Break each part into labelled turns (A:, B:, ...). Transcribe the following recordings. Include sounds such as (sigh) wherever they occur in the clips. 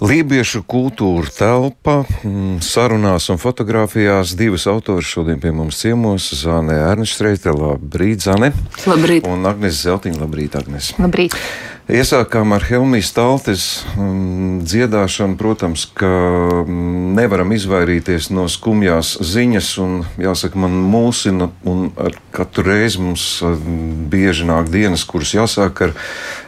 A: Lībiešu kultūra telpa, mm, sarunās un fotografijās divas autors šodien pie mums ciemos - Zāne Ernstreite, labrīt, Zāne.
B: Labrīt.
A: Un Agnes Zeltiņa, labrīt, Agnes.
B: Labrīt.
A: Iesākām ar Helmijas Taltes um, dziedāšanu. Protams, ka um, nevaram izvairīties no skumjās ziņas, un jāsaka, man mūsina, un ar katru reizi mums um, bieži nāk dienas, kuras jāsāk ar,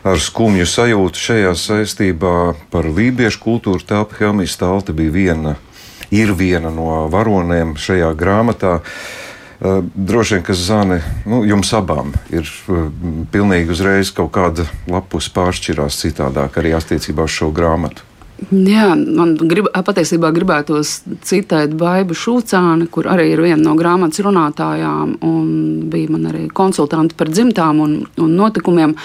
A: ar skumju sajūtu šajā saistībā par lībiešu kultūru telpu Helmijas Talte bija viena, ir viena no varonēm šajā grāmatā. Uh, droši vien, ka Zāne, nu, jums abām ir uh, pilnīgi uzreiz kaut kāda lapus pāršķirās citādāk arī attiecībā uz šo grāmatu.
B: Jā, man grib, patiesībā gribētos citēt Baibu Šūcāni, kur arī ir viena no grāmatas runātājām, un bija man arī konsultanti par dzimtām un, un notikumiem.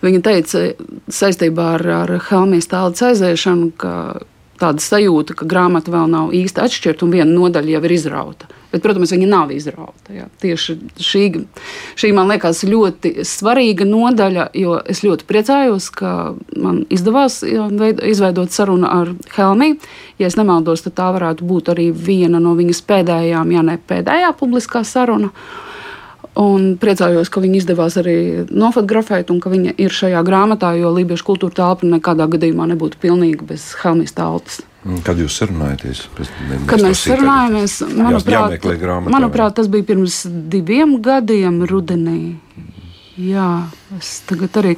B: Viņa teica saistībā ar, ar Helmijas tālākas aiziešanu, ka tāda sajūta, ka grāmata vēl nav īsti atšķirta un viena nodaļa jau ir izrauta. Bet, protams, viņa nav izrauta. Jā. Tieši šī, šī man liekas ļoti svarīga nodaļa, jo es ļoti priecājos, ka man izdevās izveidot sarunu ar Helmiju. Ja es nemaldos, tad tā varētu būt arī viena no viņas pēdējām, ja ne pēdējā publiskā saruna. Un priecājos, ka viņa izdevās arī nofotografēt, un ka viņa ir šajā grāmatā, jo Lībiešu kultūra telpa nekādā gadījumā nebūtu pilnīga bez Helmijas telpas.
A: Kad jūs sarunājaties?
B: Kad mēs sarunājamies, manuprāt, manuprāt, tas bija pirms diviem gadiem, rudenī. Jā, es tagad arī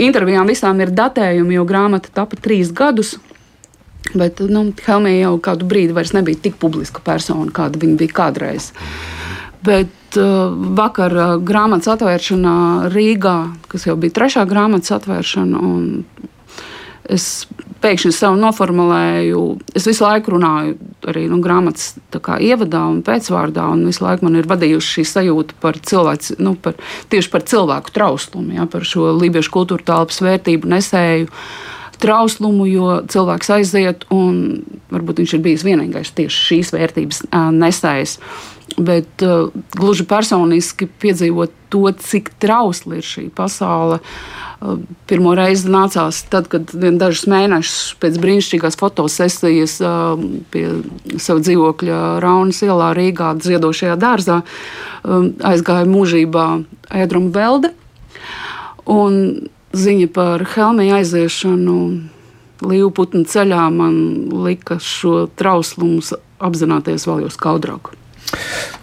B: intervijām visām ir datējumi, jo grāmata tapa trīs gadus. Bet nu, Helmija jau kādu brīdi vairs nebija tik publiska persona, kāda viņa bija kādreiz. Bet vakar uh, grāmatas atvēršanā Rīgā, kas jau bija trešā grāmatas atvēršana, es pēkšņi sev noformulēju. Es visu laiku runāju arī nu, grāmatas ievadā un pēcvārdā, un visu laiku man ir vadījusi šī sajūta par cilvēku, nu, par, tieši par cilvēku trauslumu, ja, par šo lībiešu kultūra telpas vērtību nesēju. Trauslumu, jo cilvēks aiziet, un varbūt viņš ir bijis vienīgais tieši šīs vērtības nesējis. Bet uh, gluži personiski piedzīvot to, cik trausla ir šī pasaule, uh, Pirmo reizi nācās tad, kad dažus mēnešus pēc brīnišķīgās fotosesijas pie sava dzīvokļa Raunas ielā Rīgā dziedošajā dārzā aizgāja mūžībā Ēdruma Velde. Un ziņa par Helmiju aiziešanu Līvputnu ceļā man lika šo trauslumu apzināties vēl jau skaudrāk.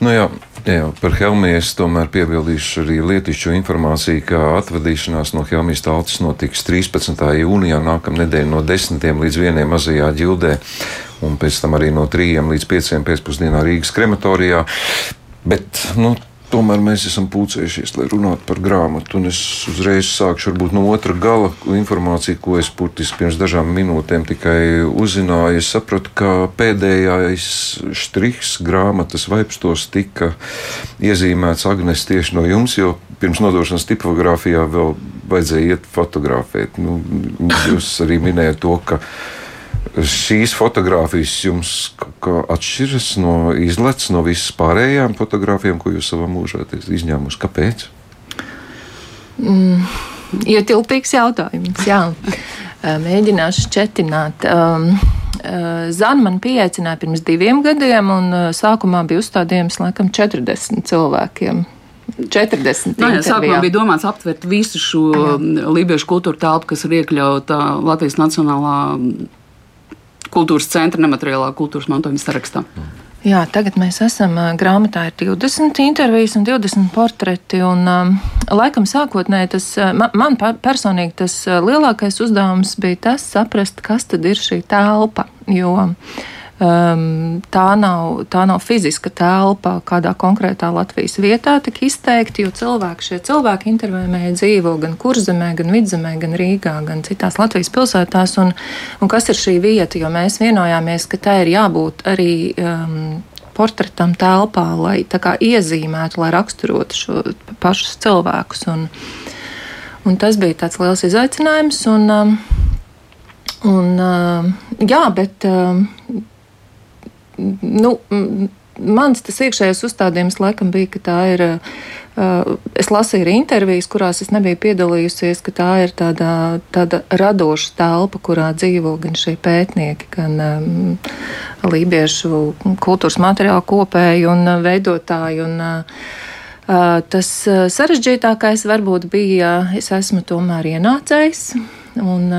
A: Nu jā, jā, par Helmiju es tomēr piebildīšu arī lietišķo informāciju, ka atvadīšanās no Helmijas tautas notiks 13. jūnijā nākamā nedēļa no 10. līdz 1. mazajā ģildē, un pēc tam arī no 3. līdz 5. pēcpusdienā Rīgas krematorijā. Bet, nu, tomēr mēs esam pulcējušies, lai runātu par grāmatu. Un es uzreiz sākšu no otra gala informāciju, ko es burtiski pirms dažām minūtēm tikai uzzināju. Es sapratu, ka pēdējais štrihs grāmatas vaipstos tika iezīmēts Agnes tieši no jums, jo pirms nodošanas tipogrāfijā vēl vajadzēja iet fotografēt. Nu, jūs arī minējat to, ka šīs fotogrāfijas jums atšķiras no izlets no visas pārējām fotogrāfijām, ko jūs savā mūžā esat izņēmusi. Kāpēc?
C: Mm, ietilpīgs jautājums. Jā. Mēģināšu četināt. Um, Zana man pieaicināja pirms diviem gadiem, un sākumā bija uzstādījums laikam 40 cilvēkiem. 40.
B: No, jā, sākumā bija domāts aptvert visu šo lībiešu kultūru telpu, kas ir iekļauta Latvijas Nacionālā kultūras centra nemateriālā kultūras mantojuma sarakstā.
C: Jā, tagad mēs esam grāmatā ir 20 intervijas un 20 portreti. Un, um, laikam sākotnēji tas man, man personīgi tas lielākais uzdevums bija tas saprast, kas tad ir šī telpa. Jo uh, um, tā, nav, tā nav fiziska telpa kādā konkrētā Latvijas vietā tik izteikti, jo cilvēki, šie cilvēki intervēmēji dzīvo gan Kurzemē, gan Vidzemē, gan Rīgā, gan citās Latvijas pilsētās. Un, un kas ir šī vieta, jo mēs vienojāmies, ka tā ir jābūt arī. Um, portretam telpā, lai kā, iezīmētu, lai raksturotu šo pašus cilvēkus. Un, un tas bija tāds liels izaicinājums. Un, um, un, jā, bet nu, mans tas iekšējais uzstādījums laikam bija, ka tā ir. Uh, es lasīju arī intervijas, kurās es nebiju piedalījusies, ka tā ir tāda, tāda radoša telpa, kurā dzīvo gan šie pētnieki, gan um, lībiešu kultūras materiālu kopēji un veidotāji. Un, uh, Tas sarežģītākais varbūt bija, es esmu tomēr ienācējs un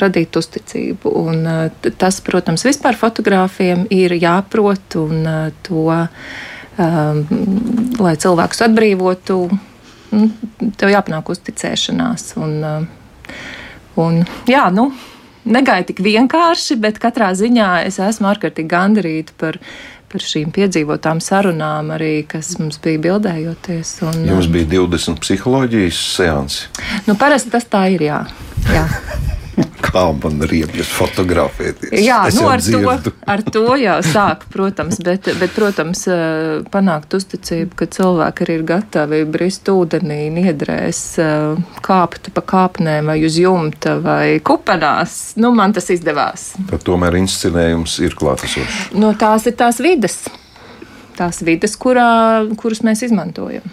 C: radīt uzticību. Un, tas, protams, vispār fotogrāfiem ir jāprot un to, lai cilvēkus atbrīvotu, nu, tev jāpanāk uzticēšanās. Un, un, jā, nu, negaidīju tik vienkārši, bet katrā ziņā es esmu ārkārtīgi gandarīta par par šīm piedzīvotām sarunām, arī, kas mums bija bildējoties. Un,
A: Jums bija 20 psiholoģijas seansi?
C: Nu, parasti tas tā ir, jā. jā. (laughs)
A: Kā man riebjas fotografēties?
C: Jā, es nu, ar, dzirdu. to, ar to jau sāk, protams, bet, bet, protams, eh, panākt uzticību, ka cilvēki arī ir gatavi brist ūdenī, niedrēs, eh, kāpt pa kāpnēm vai uz jumta vai kupenās. Nu, man tas izdevās.
A: Tad tomēr inscenējums ir klātesošs.
C: No tās ir tās vidas, tās vidas, kurā, kuras mēs izmantojam.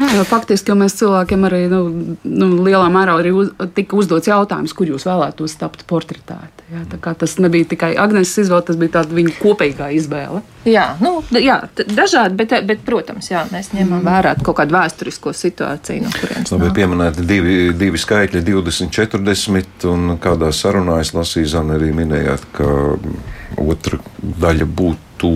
B: Jā, jo faktiski jau mēs cilvēkiem arī nu, nu, lielā mērā arī uz, tika uzdots jautājums, kur jūs vēlētos tapt portretēti. Jā, tas nebija tikai Agnēs izvēle, tas bija viņa kopīgā izvēle.
C: Jā, nu, jā dažādi, bet, bet, protams, jā, mēs ņemam mm. vērā kaut kādu vēsturisko situāciju, no kurienes
A: tā bija pieminēta divi, divi skaitļi, 20, 40, un kādā sarunā es lasīju, Zana, arī minējāt, ka otra daļa būtu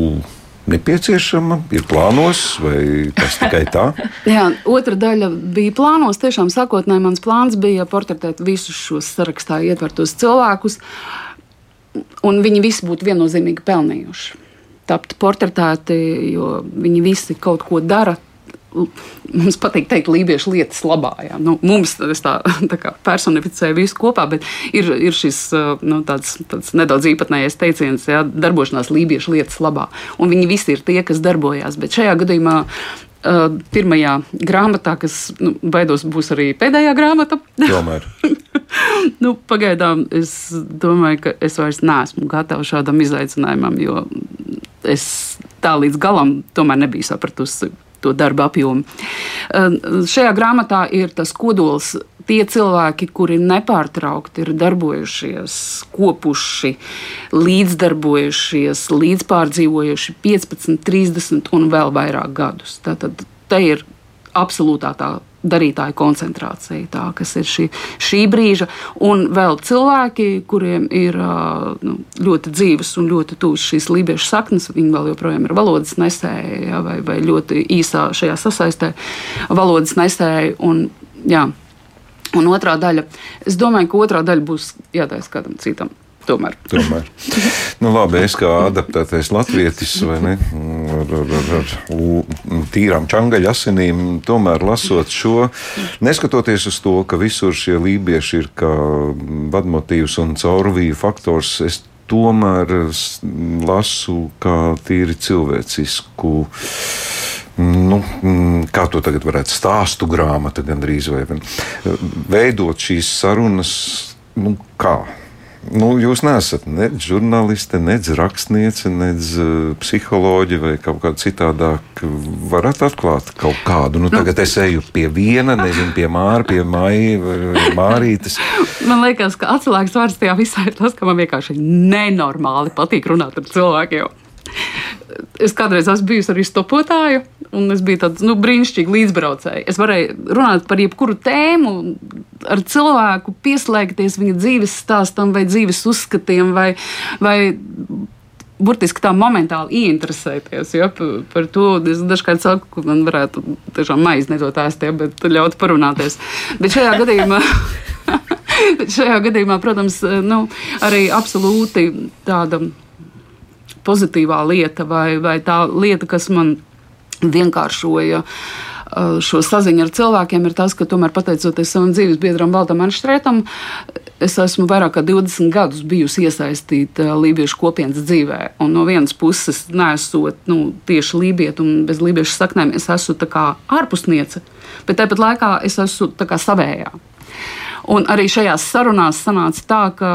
A: nepieciešama, ir plānos, vai tas tikai tā? (laughs)
B: Jā, otra daļa bija plānos. Tiešām sākotnēji mans plāns bija portretēt visus šos sarakstā ietvertos cilvēkus, un viņi visi būtu viennozīmīgi pelnījuši. Tapt portretēti, jo viņi visi kaut ko dara mums patīk teikt, lībiešu lietas labā. Jā. Nu, mums tas tā, (laughs) tā kā personificē visu kopā, bet ir, ir šis nu, tāds, tāds nedaudz īpatnējais teiciens, jā, darbošanās lībiešu lietas labā. Un viņi visi ir tie, kas darbojās. Bet šajā gadījumā uh, pirmajā grāmatā, kas nu, baidos būs arī pēdējā grāmata.
A: Tomēr. (laughs)
B: nu, pagaidām es domāju, ka es vairs neesmu gatava šādam izaicinājumam, jo es tā līdz galam tomēr nebiju sapratusi, to darba apjomu. Šajā grāmatā ir tas kodols. Tie cilvēki, kuri nepārtraukti ir darbojušies, kopuši, līdzdarbojušies, līdzpārdzīvojuši 15, 30 un vēl vairāk gadus. Tātad te ir absolūtā tā darītāju koncentrācija, tā, kas ir šī, šī brīža, un vēl cilvēki, kuriem ir nu, ļoti dzīves un ļoti tuvas šīs lībiešu saknes, viņi vēl joprojām ir valodas nesēji, ja, vai, vai ļoti īsā šajā sasaistē valodas nesēji. Un, jā. Un otrā daļa, es domāju, ka otrā daļa būs jātaisa kādam citam. Tomēr.
A: Tomēr. Nu, labi, es kā adaptētais latvietis, vai ne, ar, ar, ar, ar tīrām čangaļa asinīm, tomēr lasot šo, neskatoties uz to, ka visur šie lībieši ir kā vadmotīvs un caurvīju faktors, es tomēr lasu kā tīri cilvēcisku. Nu, kā to tagad varētu stāstu grāmata gandrīz vai veidot šīs sarunas, nu kā? Nu, jūs neesat ne žurnāliste, ne rakstniece, ne uh, psiholoģija vai kaut kāda citādāk. Varat atklāt kaut kādu. Nu, tagad es eju pie viena, nezinu, pie māra, pie maija mārītes.
B: Man liekas, ka atslēgas vārds tajā visā ir tas, ka man vienkārši nenormāli patīk runāt ar cilvēkiem. Es kādreiz esmu bijusi arī stopotāja, un es biju tāds nu, brīnišķīgs līdzbraucējs. Es varēju runāt par jebkuru tēmu, ar cilvēku pieslēgties viņa dzīves stāstam, vai dzīves uzskatiem, vai, vai burtiski tā momentāli ieinteresēties. Ja, par, par to es dažkārt saku, ka man varētu tiešām maizi nedot ēst, ja, bet ļaut parunāties. Bet šajā gadījumā. (laughs) Bet šajā gadījumā, protams, nu, arī absolūti tāda pozitīvā lieta vai, vai tā lieta, kas man vienkāršoja uh, šo saziņu ar cilvēkiem, ir tas, ka tomēr pateicoties savam dzīves biedram Baltam Anštrētam, es esmu vairāk kā 20 gadus bijusi iesaistīta lībiešu kopienas dzīvē. Un no vienas puses, nesot nu, tieši lībieti un bez lībiešu saknēm, es esmu ārpusniece, bet tāpat laikā es esmu savējā. Un arī šajās sarunās sanāca tā, ka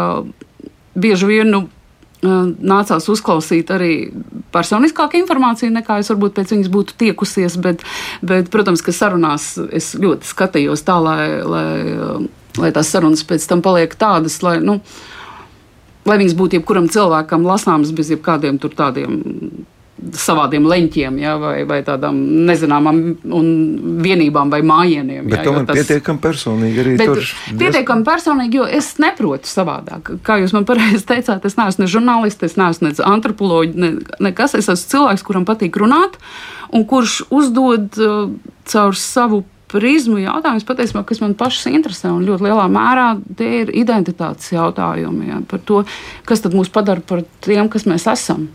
B: bieži vien nu, nācās uzklausīt arī personiskāku informāciju, nekā es varbūt pēc viņas būtu tiekusies. Bet, bet protams, ka sarunās es ļoti skatījos tā, lai, lai, lai tās sarunas pēc tam paliek tādas, lai, nu, lai viņas būtu jebkuram cilvēkam lasāmas bez jebkādiem tādiem savādiem leņķiem, ja, vai, vai tādām nezināmām vienībām vai mājieniem.
A: Bet ja, tomēr tas... pietiekami personīgi arī
B: Bet tur. Pietiekami personīgi, jo es neprotu savādāk. Kā jūs man pareizi teicāt, es neesmu ne žurnālists, es neesmu ne antropoloģis, ne, nekas. Es esmu cilvēks, kuram patīk runāt un kurš uzdod uh, caur savu prizmu jautājums, patiesībā, kas man pašas interesē, un ļoti lielā mērā tie ir identitātes jautājumi ja, par to, kas mūs padara par tiem, kas mēs esam.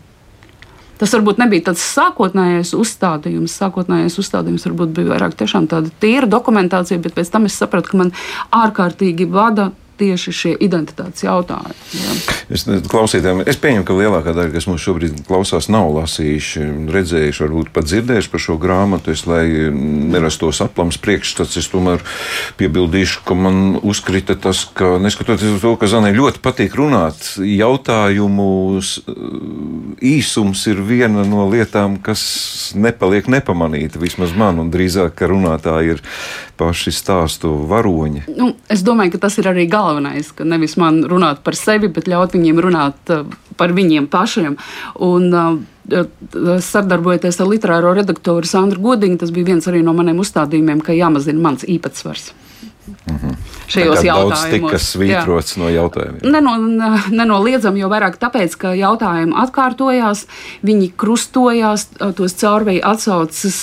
B: Tas varbūt nebija tāds sākotnējais uzstādījums. Sākotnējais uzstādījums varbūt bija vairāk tāda tīra dokumentācija, bet pēc tam es sapratu, ka man ārkārtīgi vada tieši šie identitātes jautājumi. Jā.
A: Es, klausītājiem, es pieņemu, ka lielākā daļa, kas mums šobrīd klausās, nav lasījuši, redzējuši, varbūt pat dzirdējuši par šo grāmatu. Es, lai nerastos aplams priekšstats, es tomēr piebildīšu, ka man uzkrita tas, ka neskatoties uz to, ka Zanai ļoti patīk runāt, jautājumu īsums ir viena no lietām, kas nepaliek nepamanīta vismaz man, un drīzāk, ka runātāji ir paši stāstu varoņi.
B: Nu, es domāju, ka tas ir arī galvenais galvenais, ka nevis man runāt par sevi, bet ļaut viņiem runāt uh, par viņiem pašiem. Un, uh, sadarbojoties ar literāro redaktoru Sandru Godiņu, tas bija viens no maniem uzstādījumiem, ka jāmazina mans īpatsvars. Mm -hmm. Šajos jautājumos
A: tika svītrots jā. no jautājumiem.
B: Neno, nenoliedzami, jo vairāk tāpēc, ka jautājumi atkārtojās, viņi krustojās, tos caurvēji atsaucas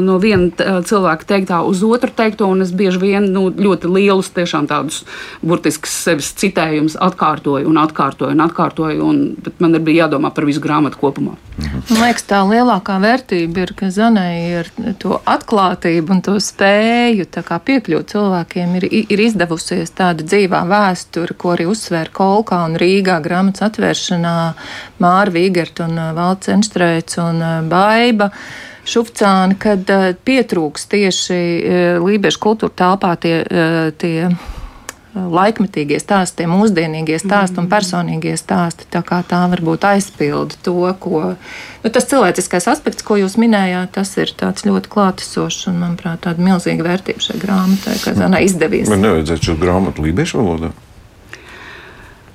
B: no viena cilvēka teiktā uz otru teikto, un es bieži vien nu, ļoti lielus, tiešām tādus burtiskus sevis citējumus atkārtoju un atkārtoju un atkārtoju, un, bet man bija jādomā par visu grāmatu kopumā.
C: Mhm. Man liekas, tā lielākā vērtība ir, ka Zanai ir to atklātību un to spēju piekļūt cilvēkiem cilvēkiem ir, ir izdevusies tāda dzīvā vēsture, ko arī uzsvēra Kolkā un Rīgā grāmatas atvēršanā Māra Vīgerta un uh, Valts Enštreits un uh, Baiba. Šufcāni, kad uh, pietrūks tieši lībiešu kultūra telpā tie, tie laikmetīgie stāsti, tie mūsdienīgie stāsti un personīgie stāsti. Tā kā tā varbūt aizpilda to, ko nu, tas cilvēciskais aspekts, ko jūs minējāt, tas ir ļoti klātesošs un, manuprāt, tāda milzīga vērtība šai grāmatai, ka Zana izdevies.
A: Man nevajadzētu šo grāmatu lībiešu valodā.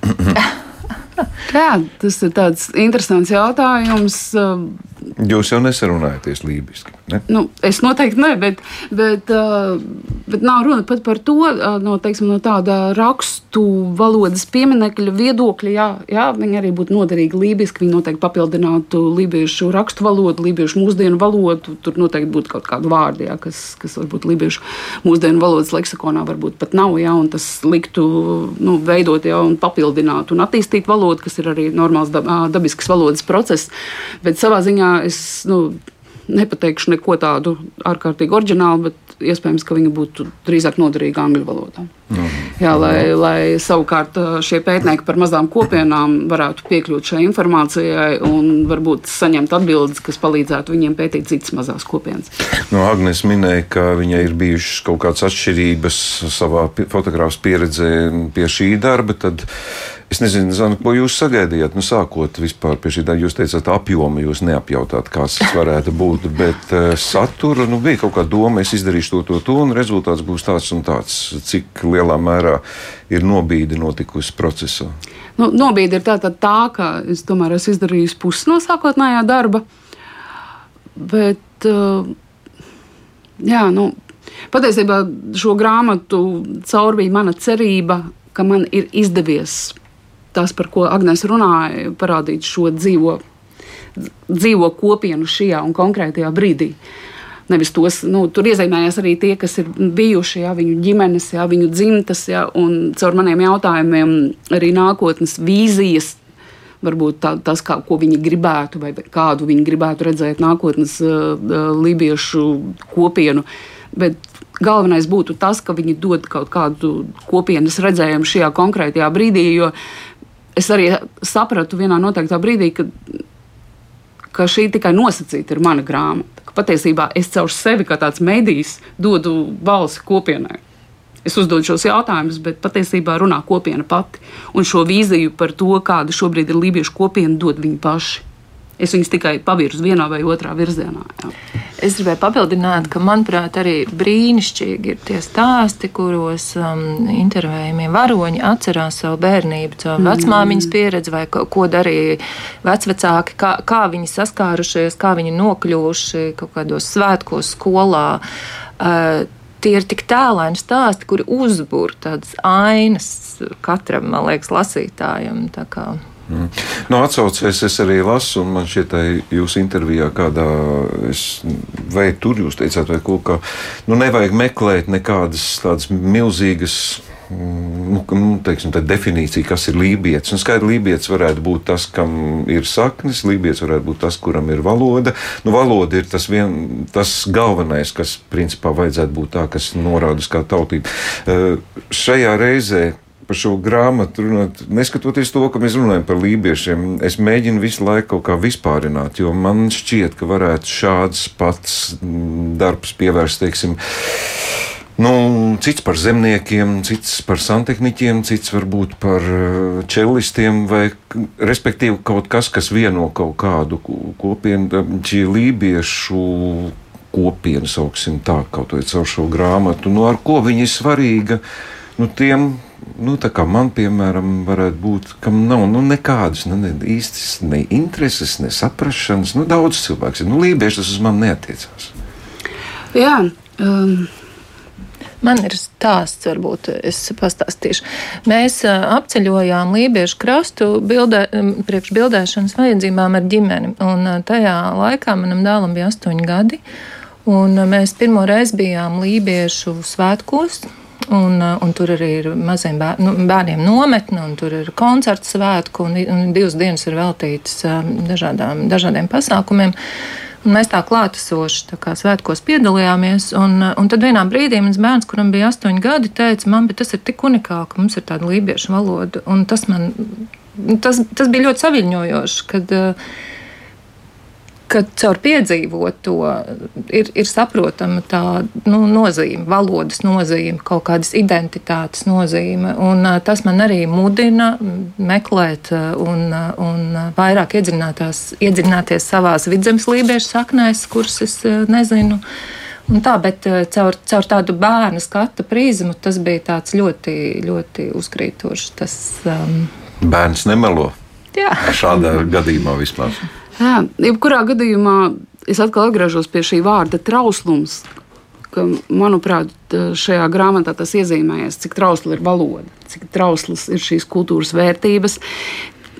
A: (laughs)
B: Jā, tas ir tāds interesants jautājums.
A: Jūs jau nesarunājaties lībiski. Ne?
B: Nu, es noteikti ne, bet, bet, bet nav runa pat par to no, teiksim, no tāda rakstu valodas pieminekļa viedokļa. Jā, jā, viņi arī būtu noderīgi lībiski. Viņi noteikti papildinātu lībiešu rakstu valodu, lībiešu mūsdienu valodu. Tur noteikti būtu kaut kādi vārdi, jā, kas, kas varbūt lībiešu mūsdienu valodas leksikonā varbūt pat nav. Jā, tas liktu nu, veidot jā, un papildināt un attīstīt valodu, kas ir arī normāls dabisks valodas process. Bet savā ziņā es. Nu, nepateikšu neko tādu ārkārtīgi oriģinālu, bet iespējams, ka viņa būtu drīzāk noderīga angļu valodā. Mm. Jā, lai, lai savukārt šie pētnieki par mazām kopienām varētu piekļūt šai informācijai un varbūt saņemt atbildes, kas palīdzētu viņiem pētīt citas mazās kopienas.
A: No Agnēs minēja, ka viņai ir bijušas kaut kādas atšķirības savā fotogrāfijas pieredzē pie šī darba. Tad Es nezinu, Zana, ko jūs sagaidījāt. Nu, sākot vispār pie šī darba, jūs teicāt, apjomu jūs neapjautāt, kāds tas varētu būt. Bet uh, satura nu, bija kaut kāda doma, es izdarīšu to, to, to, un rezultāts būs tāds un tāds. Cik lielā mērā ir nobīde notikusi procesā?
B: Nu, nobīde ir tā, tā, tā, ka es tomēr esmu izdarījis pusi no sākotnējā darba. Bet, uh, jā, nu, patiesībā šo grāmatu caur bija mana cerība, ka man ir izdevies tas, par ko Agnēs runāja, parādīt šo dzīvo, dzīvo kopienu šajā un konkrētajā brīdī. Nevis tos, nu, tur iezīmējās arī tie, kas ir bijuši, jā, viņu ģimenes, jā, viņu dzimtas, jā, un caur maniem jautājumiem arī nākotnes vīzijas. Varbūt tā, tas, kā, ko viņi gribētu, vai kādu viņi gribētu redzēt nākotnes uh, lībiešu kopienu. Bet galvenais būtu tas, ka viņi dod kaut kādu kopienas redzējumu šajā konkrētajā brīdī, jo es arī sapratu vienā noteiktā brīdī, ka, ka šī tikai nosacīta ir mana grāmata. Patiesībā es caur sevi kā tāds medijs dodu balsi kopienai. Es uzdodu šos jautājumus, bet patiesībā runā kopiena pati. Un šo vīziju par to, kāda šobrīd ir lībiešu kopiena, dod viņi paši. Es viņus tikai pavirzu vienā vai otrā virzienā. Jā.
C: Es gribēju papildināt, ka, manuprāt, arī brīnišķīgi ir tie stāsti, kuros um, intervējumie varoņi atcerās savu bērnību, savu mm. vecmāmiņas pieredzi, vai ko, ko darīja vecvecāki, kā, kā viņi saskārušies, kā viņi nokļuvuši kaut kādos svētkos skolā. Uh, tie ir tik tēlaini stāsti, kuri uzbūr tādas ainas katram, man liekas, lasītājam.
A: Mm. Nu, Atcaucies, es arī lasu, un man ka jūsu intervijā kādā, es, vai tur jūs teicāt, vai ko, ka nu, nevajag meklēt nekādas tādas milzīgas. Mm, nu, nu, teiksim, definīcija, kas ir lībijams. Skaidrs, lībijams varētu būt tas, kam ir saknes, lībijams varētu būt tas, kuram ir valoda. Nu, valoda ir tas, vien, tas galvenais, kas principā vajadzētu būt tā, kas norāda uz kā tautību. Uh, šajā reizē par šo grāmatu runāt, neskatoties to, ka mēs runājam par lībiešiem, es mēģinu visu laiku kaut kā vispārināt, jo man šķiet, ka varētu šāds pats mm, darbs pievērst, teiksim, Nu, cits par zemniekiem, cits par santehniķiem, cits varbūt par eh, čelistiem, vai respektīvi kaut kas, kas vieno kaut kādu kopienu, šī lībiešu kopiena, sauksim tā, kaut vai caur šo grāmatu, nu, ar ko viņi ir svarīga? Nu, tiem nu, kā man, piemēram, varētu būt, kam nav nu, nekādas nu, ne īstas ne intereses, ne saprašanas. Nu, daudz cilvēku ir. Nu, Lībieši tas uz mani neatiecās.
B: Jā. Um.
C: Man ir stāsts, varbūt es pastāstīšu. Mēs apceļojām Lībiešu krastu bildē, priekš bildēšanas vajadzībām ar ģimeni. Un tajā laikā manam dēlam bija astoņi gadi. Un mēs pirmo reizi bijām Lībiešu svētkos, Un, uh, un tur arī ir maziem bēr, nu, bērniem nometne, un tur ir koncerta svētku, un, un divas dienas ir veltītas um, dažādām, dažādiem pasākumiem. Un mēs tā klātesoši tā kā svētkos piedalījāmies. Un, uh, un tad vienā brīdī mans bērns, kuram bija astoņi gadi, teica, man, tas ir tik unikāli, ka mums ir tāda lībiešu valoda. Un tas man tas, tas bija ļoti saviņojoši. Kad, uh, ka caur piedzīvoto ir, ir saprotama tā nu, nozīme, valodas nozīme, kaut kādas identitātes nozīme. Un, tas man arī mudina meklēt un, un vairāk iedziļināties savās vidzemes lībiešu saknēs, kuras es nezinu. Un tā, bet caur, caur tādu bērnu skatu prizmu tas bija ļoti, ļoti uzkrītoši. Tas, um...
A: Bērns nemelo.
C: Jā.
A: Šādā gadījumā vispār.
B: Jā, jebkurā gadījumā es atkal atgriežos pie šī vārda trauslums. Ka, manuprāt, šajā grāmatā tas iezīmējas, cik trausla ir valoda, cik trauslas ir šīs kultūras vērtības,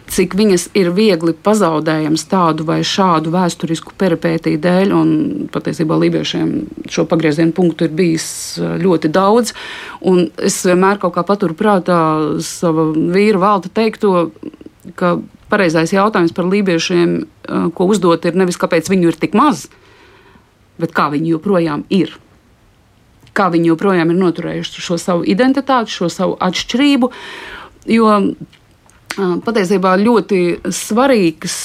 B: cik viņas ir viegli pazaudējamas tādu vai šādu vēsturisku peripētiju dēļ. Un patiesībā Lībiešiem šo pagriezienu punktu ir bijis ļoti daudz. Es vienmēr kaut kā paturu prātā sava vīra valta teikto, ka pareizais jautājums par lībiešiem, ko uzdot, ir nevis kāpēc viņu ir tik maz, bet kā viņi joprojām ir. Kā viņi joprojām ir noturējuši šo savu identitāti, šo savu atšķirību. Jo patiesībā ļoti svarīgs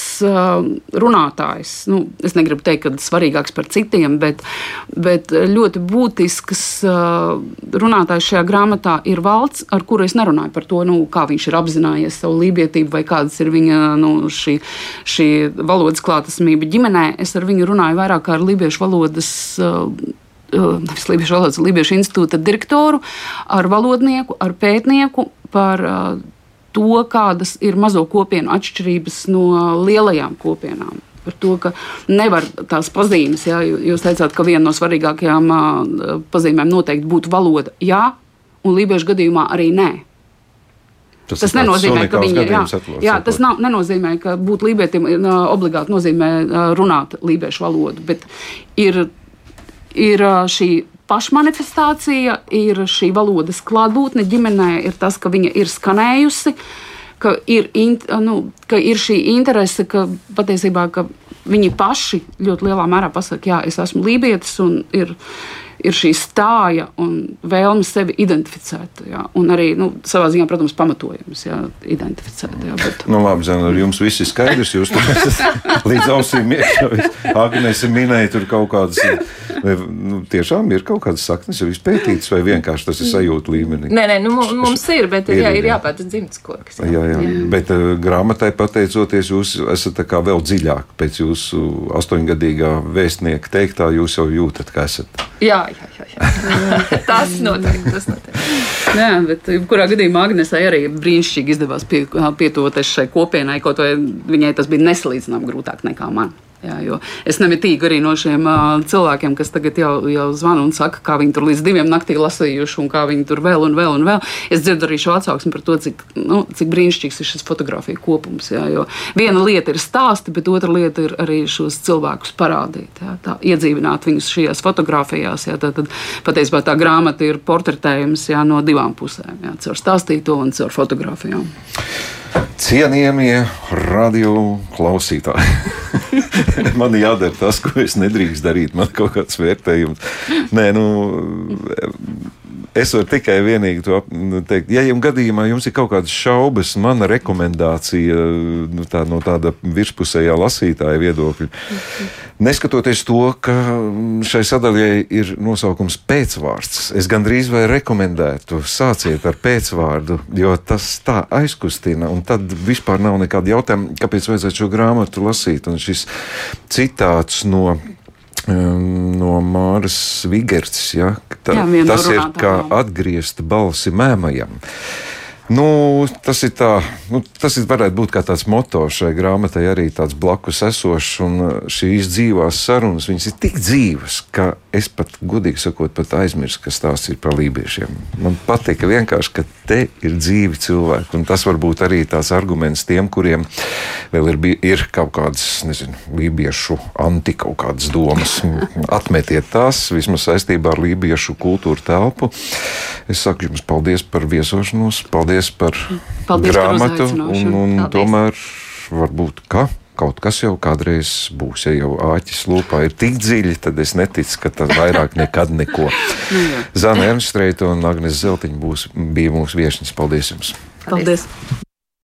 B: runātājs. Nu, es negribu teikt, ka svarīgāks par citiem, bet, bet ļoti būtisks runātājs šajā grāmatā ir valsts, ar kuru es nerunāju par to, nu, kā viņš ir apzinājies savu lībietību vai kādas ir viņa nu, šī, šī valodas klātesamība ģimenē. Es ar viņu runāju vairāk kā ar lībiešu valodas nevis Lībiešu valodas, Lībiešu institūta direktoru, ar valodnieku, ar pētnieku par to, kādas ir mazo kopienu atšķirības no lielajām kopienām. Par to, ka nevar tās pazīmes, ja jūs teicāt, ka viena no svarīgākajām pazīmēm noteikti būtu valoda. Jā, un lībiešu gadījumā arī nē. Tas, tas nenozīmē, ka viņi ir. Jā, atlos, jā, tas nav, nenozīmē, ka būt lībietim obligāti nozīmē runāt lībiešu valodu, bet ir, ir šī pašmanifestācija, ir šī valodas klātbūtne. Ģimenē, ir tas, ka viņa ir skanējusi, ka ir, in, nu, ka ir šī interese, ka patiesībā ka viņi paši ļoti lielā mērā pasakā, jā, es esmu lībietis un ir ir šī stāja un vēlme sevi identificēt. Jā. Un arī nu, savā ziņā, protams, pamatojums jā, identificēt. Jā, bet...
A: nu, labi, Zana, ar jums viss ir skaidrs. Jūs tur esat (laughs) līdz ausīm iekšā. Agnēs minēja tur kaut kādas Vai, nu, tiešām ir kaut kādas saknes jau izpētītas, vai vienkārši tas ir sajūta līmenī?
C: Nē, nē, nu, mums ir, bet ir, jā, ir jāpēta dzimtas koks.
A: Jā, jā. jā. Bet uh, grāmatai pateicoties, jūs esat vēl dziļāk pēc jūsu astoņgadīgā vēstnieka teiktā, jūs jau jūtat, ka esat.
C: Jā, jā, jā. jā. tas noteikti. Tas noteikti.
B: Jā, bet kurā gadījumā Agnesai arī brīnišķīgi izdevās pie, pietuvoties šai kopienai, kaut vai viņai tas bija nesalīdzināmāk grūtāk nekā man. Jā, es nemitīgi arī no šiem uh, cilvēkiem, kas tagad jau, jau zvana un saka, kā viņi tur līdz diviem naktī lasījuši, un kā viņi tur vēl un vēl un vēl. Es dzirdu arī šo atsauksmi par to, cik, nu, cik brīnišķīgs ir šis fotografija kopums. Jā, jo viena lieta ir stāsti, bet otra lieta ir arī šos cilvēkus parādīt, jā, tā, iedzīvināt viņus šajās fotografijās. Jā, tad, tad patiesībā tā grāmata ir portretējums jā, no divām pusēm, caur stāstīto un caur fotografijām.
A: Cienījamie radio klausītāji! (laughs) man jādara tas, ko es nedrīkstu darīt. Man kaut kāds vērtējums. Nē, nu, es varu tikai vienīgi to nu, teikt. Ja jums gadījumā jums ir kaut kādas šaubas, mana rekomendācija nu, tā, no tāda virspusējā lasītāja viedokļa, neskatoties to, ka šai sadaļai ir nosaukums pēcvārds, es gandrīz vai rekomendētu sāciet ar pēcvārdu, jo tas tā aizkustina, un tad vispār nav nekāda jautājuma, kāpēc vajadzētu šo grāmatu lasīt. Un šis citāts no no Māras Vigerts. Ja, tā, Jā, tas ir kā atgriezt balsi mēmajam. Nu, tas ir tā, nu, tas ir, varētu būt kā tāds moto šai grāmatai, arī tāds blakus esošs. Uh, šīs dzīvās sarunas, viņas ir tik dzīvas, ka es pat, godīgi sakot, pat aizmirsu, kas tās ir par lībiešiem. Man patīk vienkārši, ka te ir dzīvi cilvēki. Un tas var būt arī tās arguments tiem, kuriem vēl ir, ir kaut kādas, nezinu, lībiešu anti kaut kādas domas. Atmetiet tās vismaz saistībā ar lībiešu kultūru telpu. Es saku jums paldies par viesošanos. Paldies paldies par paldies grāmatu. Par un, un paldies. tomēr varbūt ka. Kaut kas jau kādreiz būs, ja jau āķis lūpā ir tik dziļi, tad es neticu, ka tas vairāk nekad neko. (laughs) Nu Zana Ernstreita un Agnes Zeltiņa būs, bija mūsu viešņas. Paldies jums!
B: Paldies! paldies.